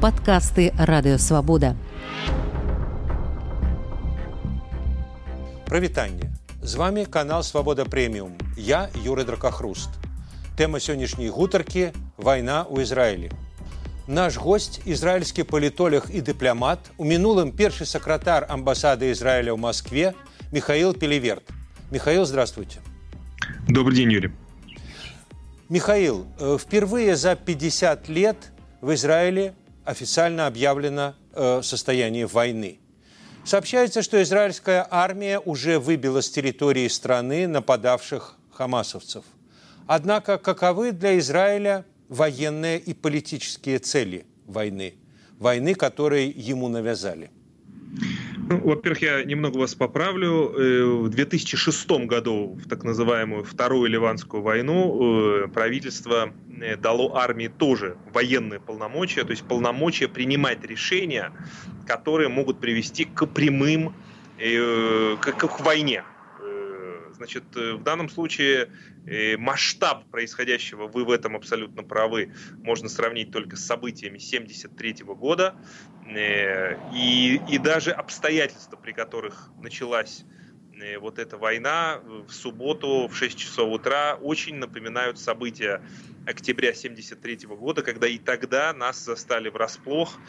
Падкасты радыёвабода. Прывітанне. З вами канал Свабода прэміум. Я Юры Дракахруст. Тэма сённяшняй гутаркі вайна ў Ізраілі. Наш гость ізраільскі палітолог і дыпламат у мінулым першы сакратар амбасады Ізраіля ў Маскве Михаил Пелеверт. Михаил, здравствуйте. Добрый день, Юрий. Михаил, э, впервые за 50 лет в Израиле официально объявлено э, состояние войны. Сообщается, что израильская армия уже выбила с территории страны нападавших хамасовцев. Однако каковы для Израиля военные и политические цели войны? Войны, которые ему навязали? Ну, во-первых, я немного вас поправлю. Э, в 2006 году, в так называемую Вторую Ливанскую войну, э, правительство э, дало армии тоже военные полномочия, то есть полномочия принимать решения, которые могут привести к прямым, к, к войне. Значит, в данном случае масштаб происходящего, вы в этом абсолютно правы, можно сравнить только с событиями 1973 года. Э, и, и даже обстоятельства, при которых началась вот эта война в субботу в 6 часов утра очень напоминают события октября 1973 года, когда и тогда нас застали врасплох,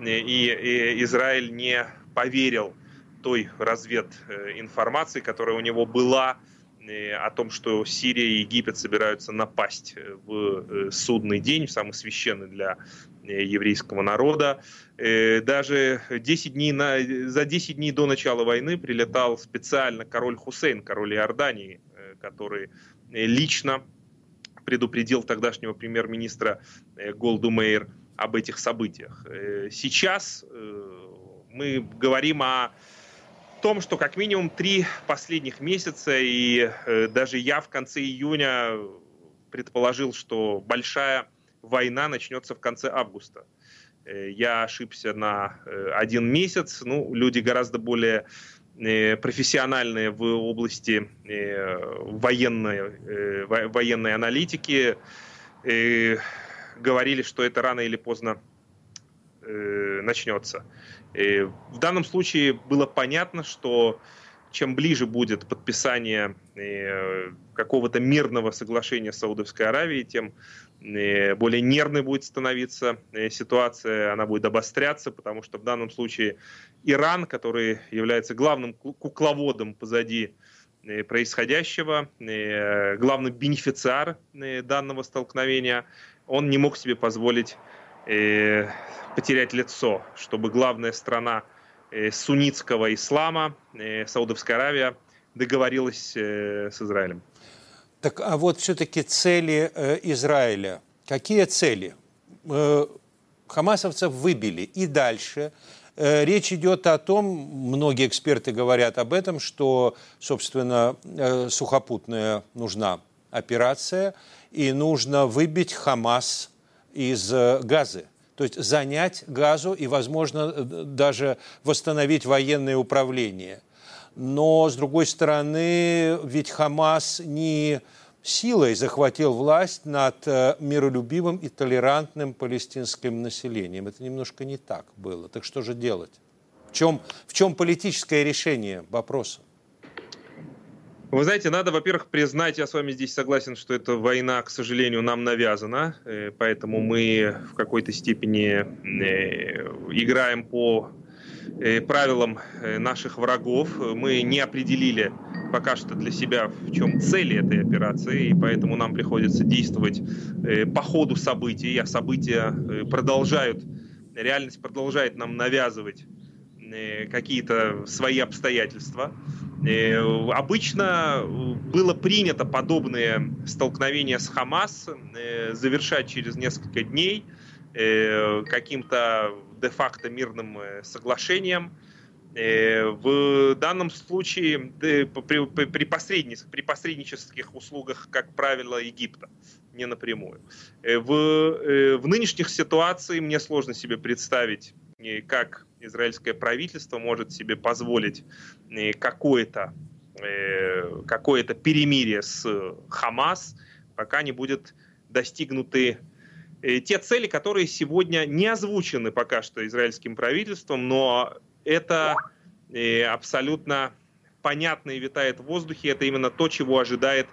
и, и Израиль не поверил той развединформации, которая у него была э, о том, что Сирия и Египет собираются напасть э, в э, судный день, в самый священный для еврейского народа. Даже 10 дней на, за 10 дней до начала войны прилетал специально король Хусейн, король Иордании, который лично предупредил тогдашнего премьер-министра Голду Мейер об этих событиях. Сейчас мы говорим о том, что как минимум три последних месяца, и э, даже я в конце июня предположил, что большая война начнется в конце августа. Э, я ошибся на э, один месяц. Ну, люди гораздо более профессиональные в области военной, военной аналитики говорили, что это рано или поздно начнется. И в данном случае было понятно, что чем ближе будет подписание э, какого-то мирного соглашения с Саудовской Аравией, тем э, более нервной будет становиться э, ситуация, она будет обостряться, потому что в данном случае Иран, который является главным кукловодом позади происходящего, главный бенефициар данного столкновения, он не мог себе позволить потерять лицо, чтобы главная страна э, суннитского ислама, э, Саудовская Аравия, договорилась э, с Израилем. Так, а вот все-таки цели Израиля. Какие цели? Хамасовцев выбили. И дальше речь идет о том, многие эксперты говорят об этом, что, собственно, сухопутная нужна операция, и нужно выбить Хамас из Газы то есть занять газу и, возможно, даже восстановить военное управление. Но, с другой стороны, ведь Хамас не силой захватил власть над э, миролюбивым и толерантным палестинским населением. Это немножко не так было. Так что же делать? В чем, в чем политическое решение вопроса? Вы знаете, надо, во-первых, признать, я с вами здесь согласен, что эта война, к сожалению, нам навязана, э, поэтому мы в какой-то степени э, играем по э, правилам наших врагов. Мы не определили пока что для себя, в чем цели этой операции, и поэтому нам приходится действовать по ходу событий, а события продолжают, реальность продолжает нам навязывать какие-то свои обстоятельства. Э, обычно было принято подобные столкновения с Хамас э, завершать через несколько дней э, каким-то де-факто мирным соглашением. В данном случае при, при, посреднических, при посреднических услугах, как правило, Египта, не напрямую. В, в нынешних ситуациях мне сложно себе представить, как израильское правительство может себе позволить э, какое-то э, какое-то перемирие с Хамас, пока не будет достигнуты те цели, которые сегодня не озвучены пока что израильским правительством, но это абсолютно понятно и витает в воздухе. Это именно то, чего ожидает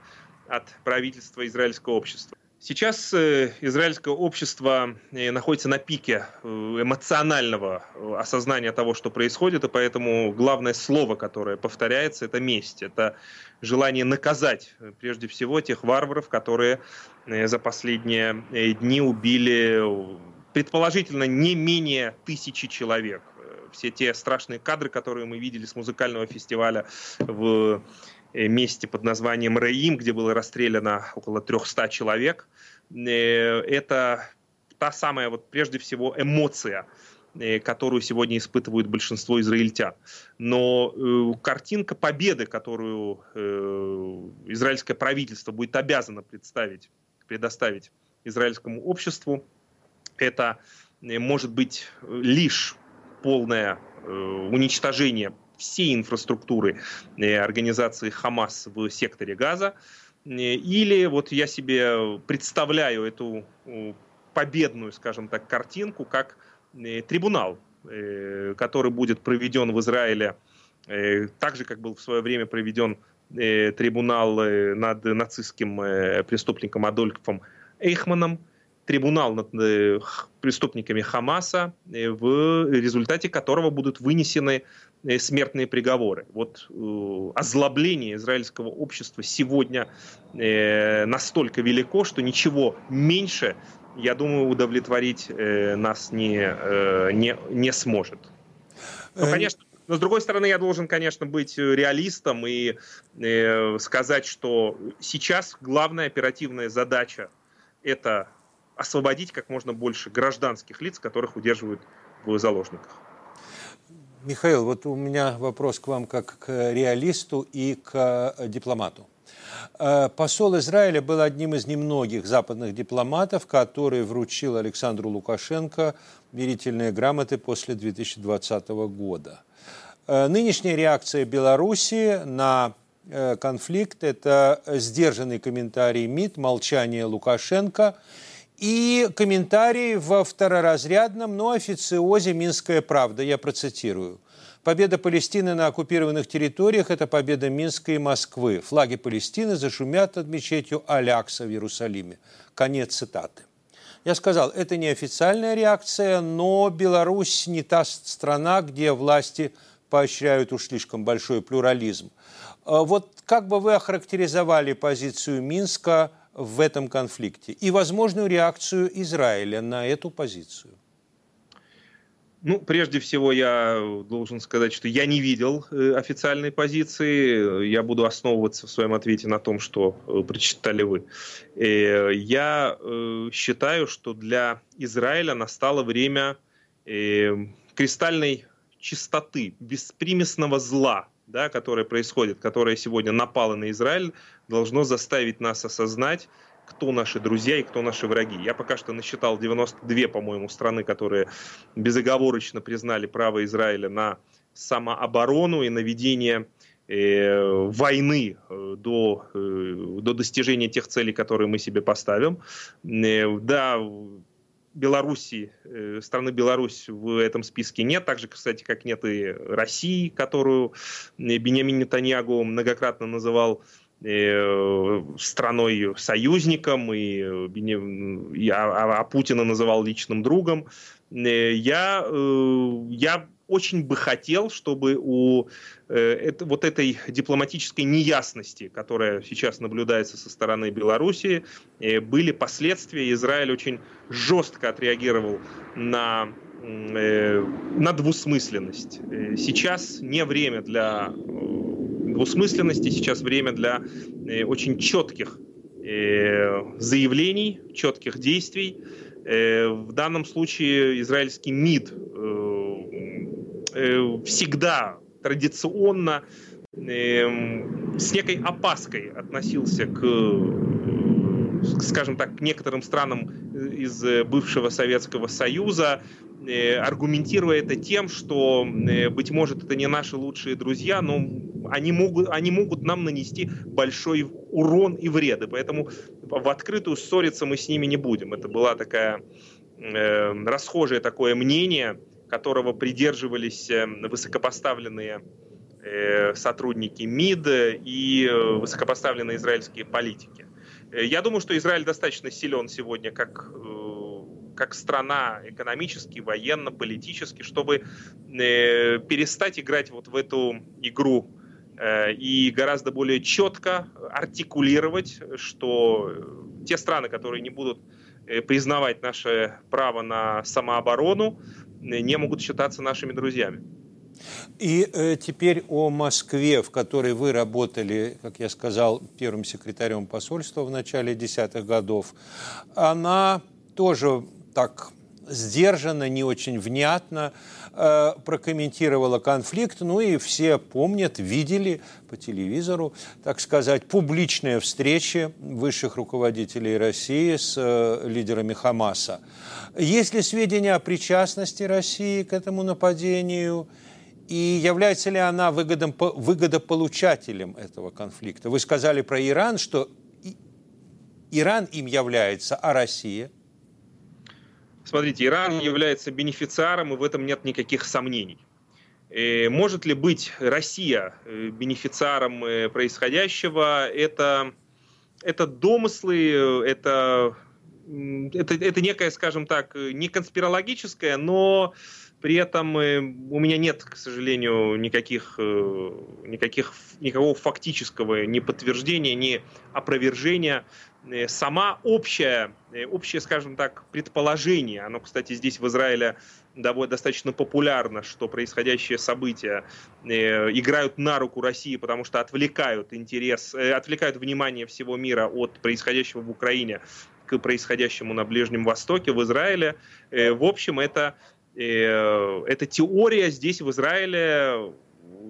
от правительства израильского общества. Сейчас э, израильское общество э, находится на пике э, эмоционального осознания того, что происходит, и поэтому главное слово, которое повторяется, это месть. Это желание наказать прежде всего тех варваров, которые за последние дни убили предположительно не менее тысячи человек. Все те страшные кадры, которые мы видели с музыкального фестиваля в месте под названием Раим, где было расстреляно около 300 человек. Э, это та самая, вот прежде всего, эмоция, э, которую сегодня испытывают большинство израильтян. Но э, картинка победы, которую э, израильское правительство будет обязано представить, предоставить израильскому обществу, это может быть лишь полное э, уничтожение всей инфраструктуры э, организации Хамас в секторе Газа. Э, или вот я себе представляю эту победную, скажем так, картинку как э, трибунал, который будет проведен в Израиле так же, как был в свое время проведен трибунал над нацистским преступником Адольфом Эйхманом, трибунал над преступниками Хамаса, в результате которого будут вынесены Э, смертные приговоры. Вот э, озлобление израильского общества сегодня э, настолько велико, что ничего меньше, я думаю, удовлетворить э, нас не, э, не, не сможет. Но, конечно, но с другой стороны, я должен, конечно, быть реалистом и э, сказать, что сейчас главная оперативная задача это освободить как можно больше гражданских лиц, которых удерживают в заложниках. Михаил, вот у меня вопрос к вам как к реалисту и к э, дипломату. Э, посол Израиля был одним из немногих западных дипломатов, который вручил Александру Лукашенко верительные грамоты после 2020 года. Э, нынешняя реакция Беларуси на конфликт – это сдержанный комментарий МИД, молчание Лукашенко – и комментарий во второразрядном, но официозе «Минская правда». Я процитирую. Победа Палестины на оккупированных территориях – это победа Минска и Москвы. Флаги Палестины зашумят над мечетью Алякса в Иерусалиме. Конец цитаты. Я сказал, это не официальная реакция, но Беларусь не та страна, где власти поощряют уж слишком большой плюрализм. А вот как бы вы охарактеризовали позицию Минска – в этом конфликте и возможную реакцию Израиля на эту позицию? Ну, прежде всего, я должен сказать, что я не видел э, официальной позиции. Я буду основываться в своем ответе на том, что э, прочитали вы. Э, я считаю, что для Израиля настало время кристальной чистоты, беспримесного зла, да, которое происходит, которое сегодня напало на Израиль, должно заставить нас осознать, кто наши друзья и кто наши враги. Я пока что насчитал 92, по-моему, страны, которые безоговорочно признали право Израиля на самооборону и на ведение э, войны э, до, э, до достижения тех целей, которые мы себе поставим. Э, да, Беларуси, э, страны Беларусь в этом списке нет, так же, кстати, как нет и России, которую э, Бенямин Нетаньягу многократно называл э, страной союзником, и, и а, а, а Путина называл личным другом. Я, я очень бы хотел, чтобы у э, это, вот этой дипломатической неясности, которая сейчас наблюдается со стороны Белоруссии, э, были последствия. Израиль очень жестко отреагировал на, э, на двусмысленность. Э, сейчас не время для э, двусмысленности, сейчас время для очень четких заявлений, четких действий. В данном случае израильский МИД всегда традиционно эм, с некой опаской относился к, скажем так, к некоторым странам из бывшего Советского Союза, э, аргументируя это тем, что, э, быть может, это не наши лучшие друзья, но они могут, они могут нам нанести большой урон и вред. И поэтому в открытую ссориться мы с ними не будем. Это была такая э, расхожее такое мнение, которого придерживались э, высокопоставленные э, сотрудники МИД и э, высокопоставленные израильские политики. Я думаю, что Израиль достаточно силен сегодня как, как страна экономически, военно, политически, чтобы перестать играть вот в эту игру и гораздо более четко артикулировать, что те страны, которые не будут признавать наше право на самооборону, не могут считаться нашими друзьями. И э, теперь о Москве, в которой вы работали, как я сказал, первым секретарем посольства в начале десятых годов. Она тоже так сдержанно, не очень внятно э, прокомментировала конфликт. Ну и все помнят, видели по телевизору, так сказать, публичные встречи высших руководителей России с э, лидерами Хамаса. Есть ли сведения о причастности России к этому нападению? И является ли она выгодом, выгодополучателем этого конфликта? Вы сказали про Иран, что Иран им является, а Россия – Смотрите, Иран является бенефициаром, и в этом нет никаких сомнений. Э, может ли быть Россия э, бенефициаром э, происходящего? Это, это домыслы, это, это, это некое, скажем так, не конспирологическое, но при этом у меня нет, к сожалению, никаких, никаких, никакого фактического ни подтверждения, ни опровержения сама общая, э, общее, скажем так, предположение, оно, кстати, здесь в Израиле довольно достаточно популярно, что происходящие события э, играют на руку России, потому что отвлекают интерес, э, отвлекают внимание всего мира от происходящего в Украине к происходящему на Ближнем Востоке, в Израиле. Э, в общем, это, э, эта теория здесь, в Израиле,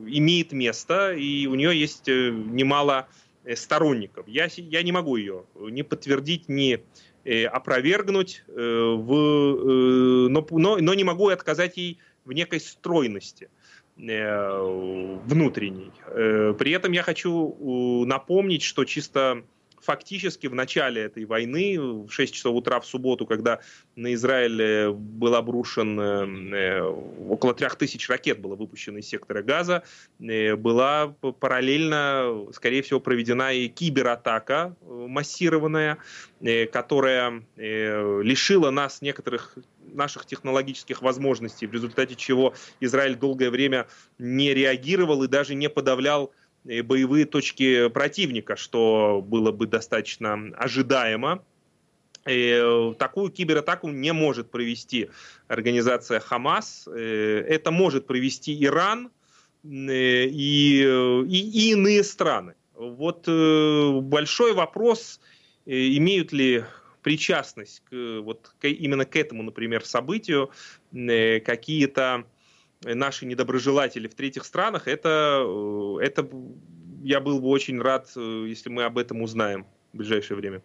имеет место, и у нее есть э, немало Э, сторонников. Я, я не могу ее ни подтвердить, ни э, опровергнуть, э, в, но, но, но не могу отказать ей в некой стройности внутренней. При этом я хочу напомнить, что чисто фактически в начале этой войны, в 6 часов утра в субботу, когда на Израиль был обрушен, э, около 3000 ракет было выпущено из сектора газа, э, была параллельно, скорее всего, проведена и кибератака э, массированная, которая лишила нас некоторых наших технологических возможностей, в результате чего Израиль долгое время не реагировал и даже не подавлял боевые точки противника, что было бы достаточно ожидаемо. И э, такую кибератаку не может провести организация Хамас. Э, это может провести Иран э, и, и, и иные страны. Вот большой вопрос, имеют ли причастность к, вот, к, именно к этому, например, событию какие-то наши недоброжелатели в третьих странах, это, это я был бы очень рад, э, если мы об этом узнаем в ближайшее время.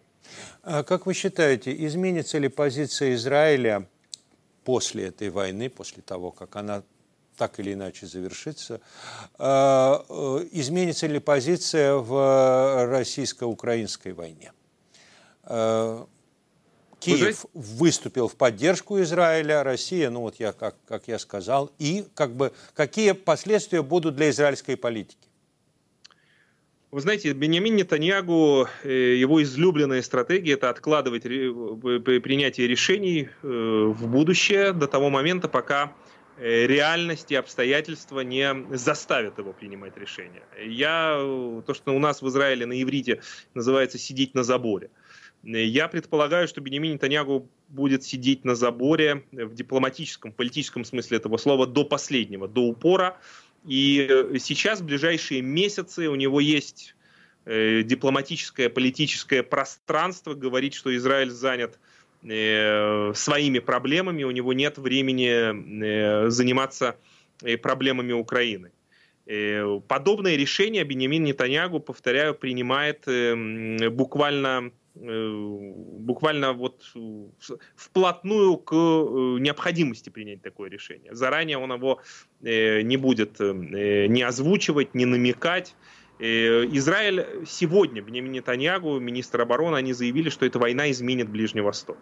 А как вы считаете, изменится ли позиция Израиля после этой войны, после того, как она так или иначе завершится, а, э, изменится ли позиция в российско-украинской войне? А, Киев выступил в поддержку Израиля, Россия, ну вот я, как, как я сказал, и как бы какие последствия будут для израильской политики? Вы знаете, Бенямин Нетаньягу, э, его излюбленная стратегия – это откладывать принятие решений э, в будущее до того момента, пока э, реальность и обстоятельства не заставят его принимать решения. Я, то, что у нас в Израиле на иврите называется «сидеть на заборе». Я предполагаю, что Бенемин Нетаньягу будет сидеть на заборе в дипломатическом, политическом смысле этого слова до последнего, до упора. И сейчас, в ближайшие месяцы, у него есть э, дипломатическое, политическое пространство говорить, что Израиль занят э, своими проблемами, у него нет времени э, заниматься э, проблемами Украины. Э, подобное решение Бенемин Нетаньягу, повторяю, принимает э, буквально Э, буквально вот вплотную к э, необходимости принять такое решение. Заранее он его э, не будет не озвучивать, не намекать. Израиль сегодня, Бенемин Нетаньягу, министр обороны, они заявили, что эта война изменит Ближний Восток.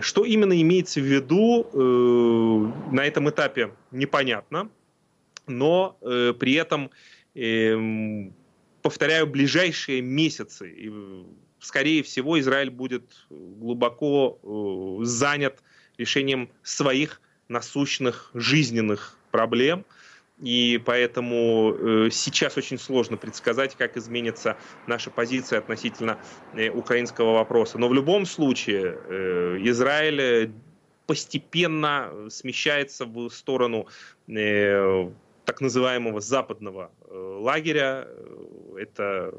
Что именно имеется в виду на этом этапе, непонятно, но при этом эм, повторяю, ближайшие месяцы. Скорее всего, Израиль будет глубоко э, занят решением своих насущных жизненных проблем. И поэтому э, сейчас очень сложно предсказать, как изменится наша позиция относительно э, украинского вопроса. Но в любом случае э, Израиль постепенно смещается в сторону э, так называемого западного э, лагеря. Это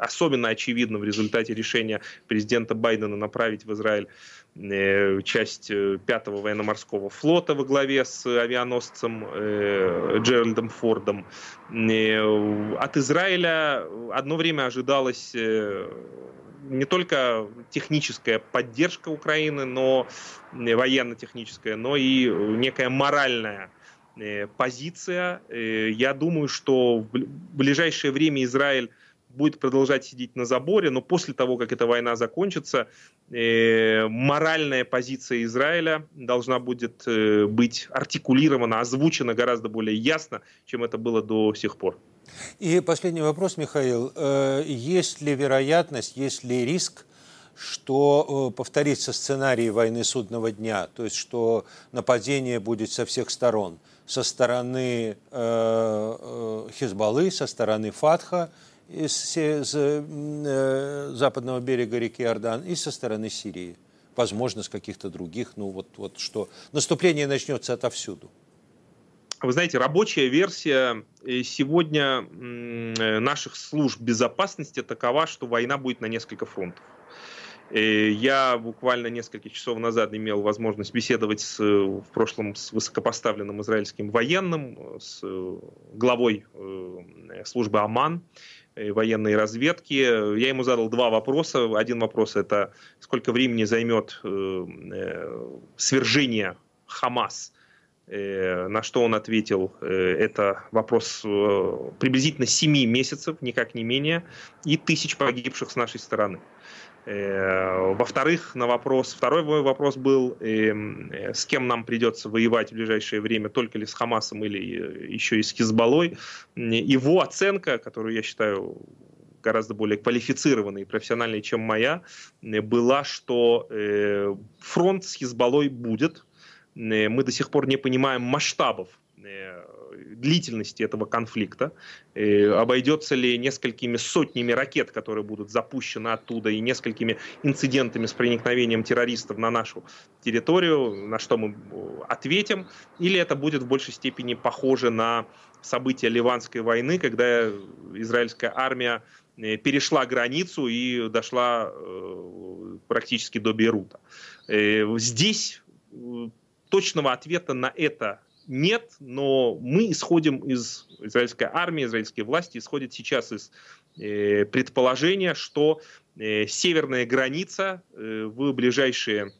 особенно очевидно в результате решения президента Байдена направить в Израиль э, часть 5-го э, военно-морского флота во главе с авианосцем Джеральдом Фордом. От Израиля одно время ожидалось не только техническая поддержка Украины, но военно-техническая, но и некая моральная Э, позиция. Э, я думаю, что в ближайшее время Израиль будет продолжать сидеть на заборе, но после того, как эта война закончится, э, моральная позиция Израиля должна будет быть артикулирована, озвучена гораздо более ясно, чем это было до сих пор. И последний вопрос, Михаил. Есть ли вероятность, есть ли риск, что повторится сценарий войны судного дня, то есть что нападение будет со всех сторон – со стороны э, э, Хизбаллы, со стороны Фатха из, из э, западного берега реки Иордан и со стороны Сирии. Возможно, с каких-то других. Ну вот, вот что. Наступление начнется отовсюду. Вы знаете, рабочая версия э, сегодня наших служб безопасности такова, что война будет на несколько фронтов. Э, я буквально несколько часов назад имел возможность беседовать с, в прошлом с высокопоставленным израильским военным, с э, главой э, службы ОМАН, военной разведки. Я ему задал два вопроса. Один вопрос это сколько времени займет свержение Хамас на что он ответил, это вопрос приблизительно 7 месяцев, никак не менее, и тысяч погибших с нашей стороны. Э, во-вторых, на вопрос, второй мой вопрос был, эм, э, с кем нам придется воевать в ближайшее время, только ли с Хамасом или э, еще и с Хизбаллой. Его оценка, которую я считаю гораздо более квалифицированной и профессиональной, чем моя, была, что фронт с Хизбаллой будет. Мы до сих пор не понимаем масштабов длительности этого конфликта, э, обойдется ли несколькими сотнями ракет, которые будут запущены оттуда, и несколькими инцидентами с проникновением террористов на нашу территорию, на что мы э, ответим, или это будет в большей степени похоже на события Ливанской войны, когда израильская армия э, перешла границу и дошла практически до Бейрута. Здесь точного ответа на это нет, но мы исходим из израильской армии, израильские власти исходят сейчас из э, предположения, что э, северная граница э, в ближайшие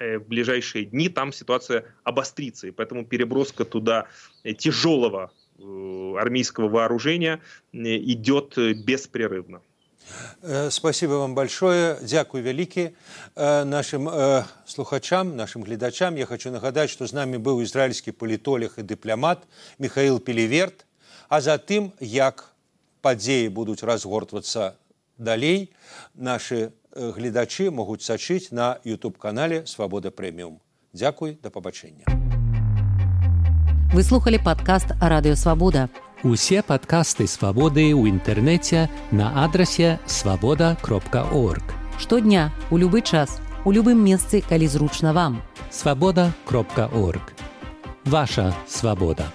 э, в ближайшие дни там ситуация обострится, и поэтому переброска туда э, тяжелого э, армейского вооружения идет беспрерывно. Э, спасибо вам большое дзякуй вялікі э, нашим э, слухачам нашим гледачам я хочу нагадаць что з нами быў ізраильскі палітолог і дыплямат михаил пелеверт а затым як падзеі будуць разгортвацца далей наши гледачы могуць сачыць на youtube канале свабода прэміум дзякуй да пабачэння. Вы слухали подкаст радыёвабода Усе падкасты свабоды ў інтэрнэце на адрасе свабода кропка орг. Штодня у любы час у любым месцы, калі зручна вам. Свабода кропка орг. Ваша свабода.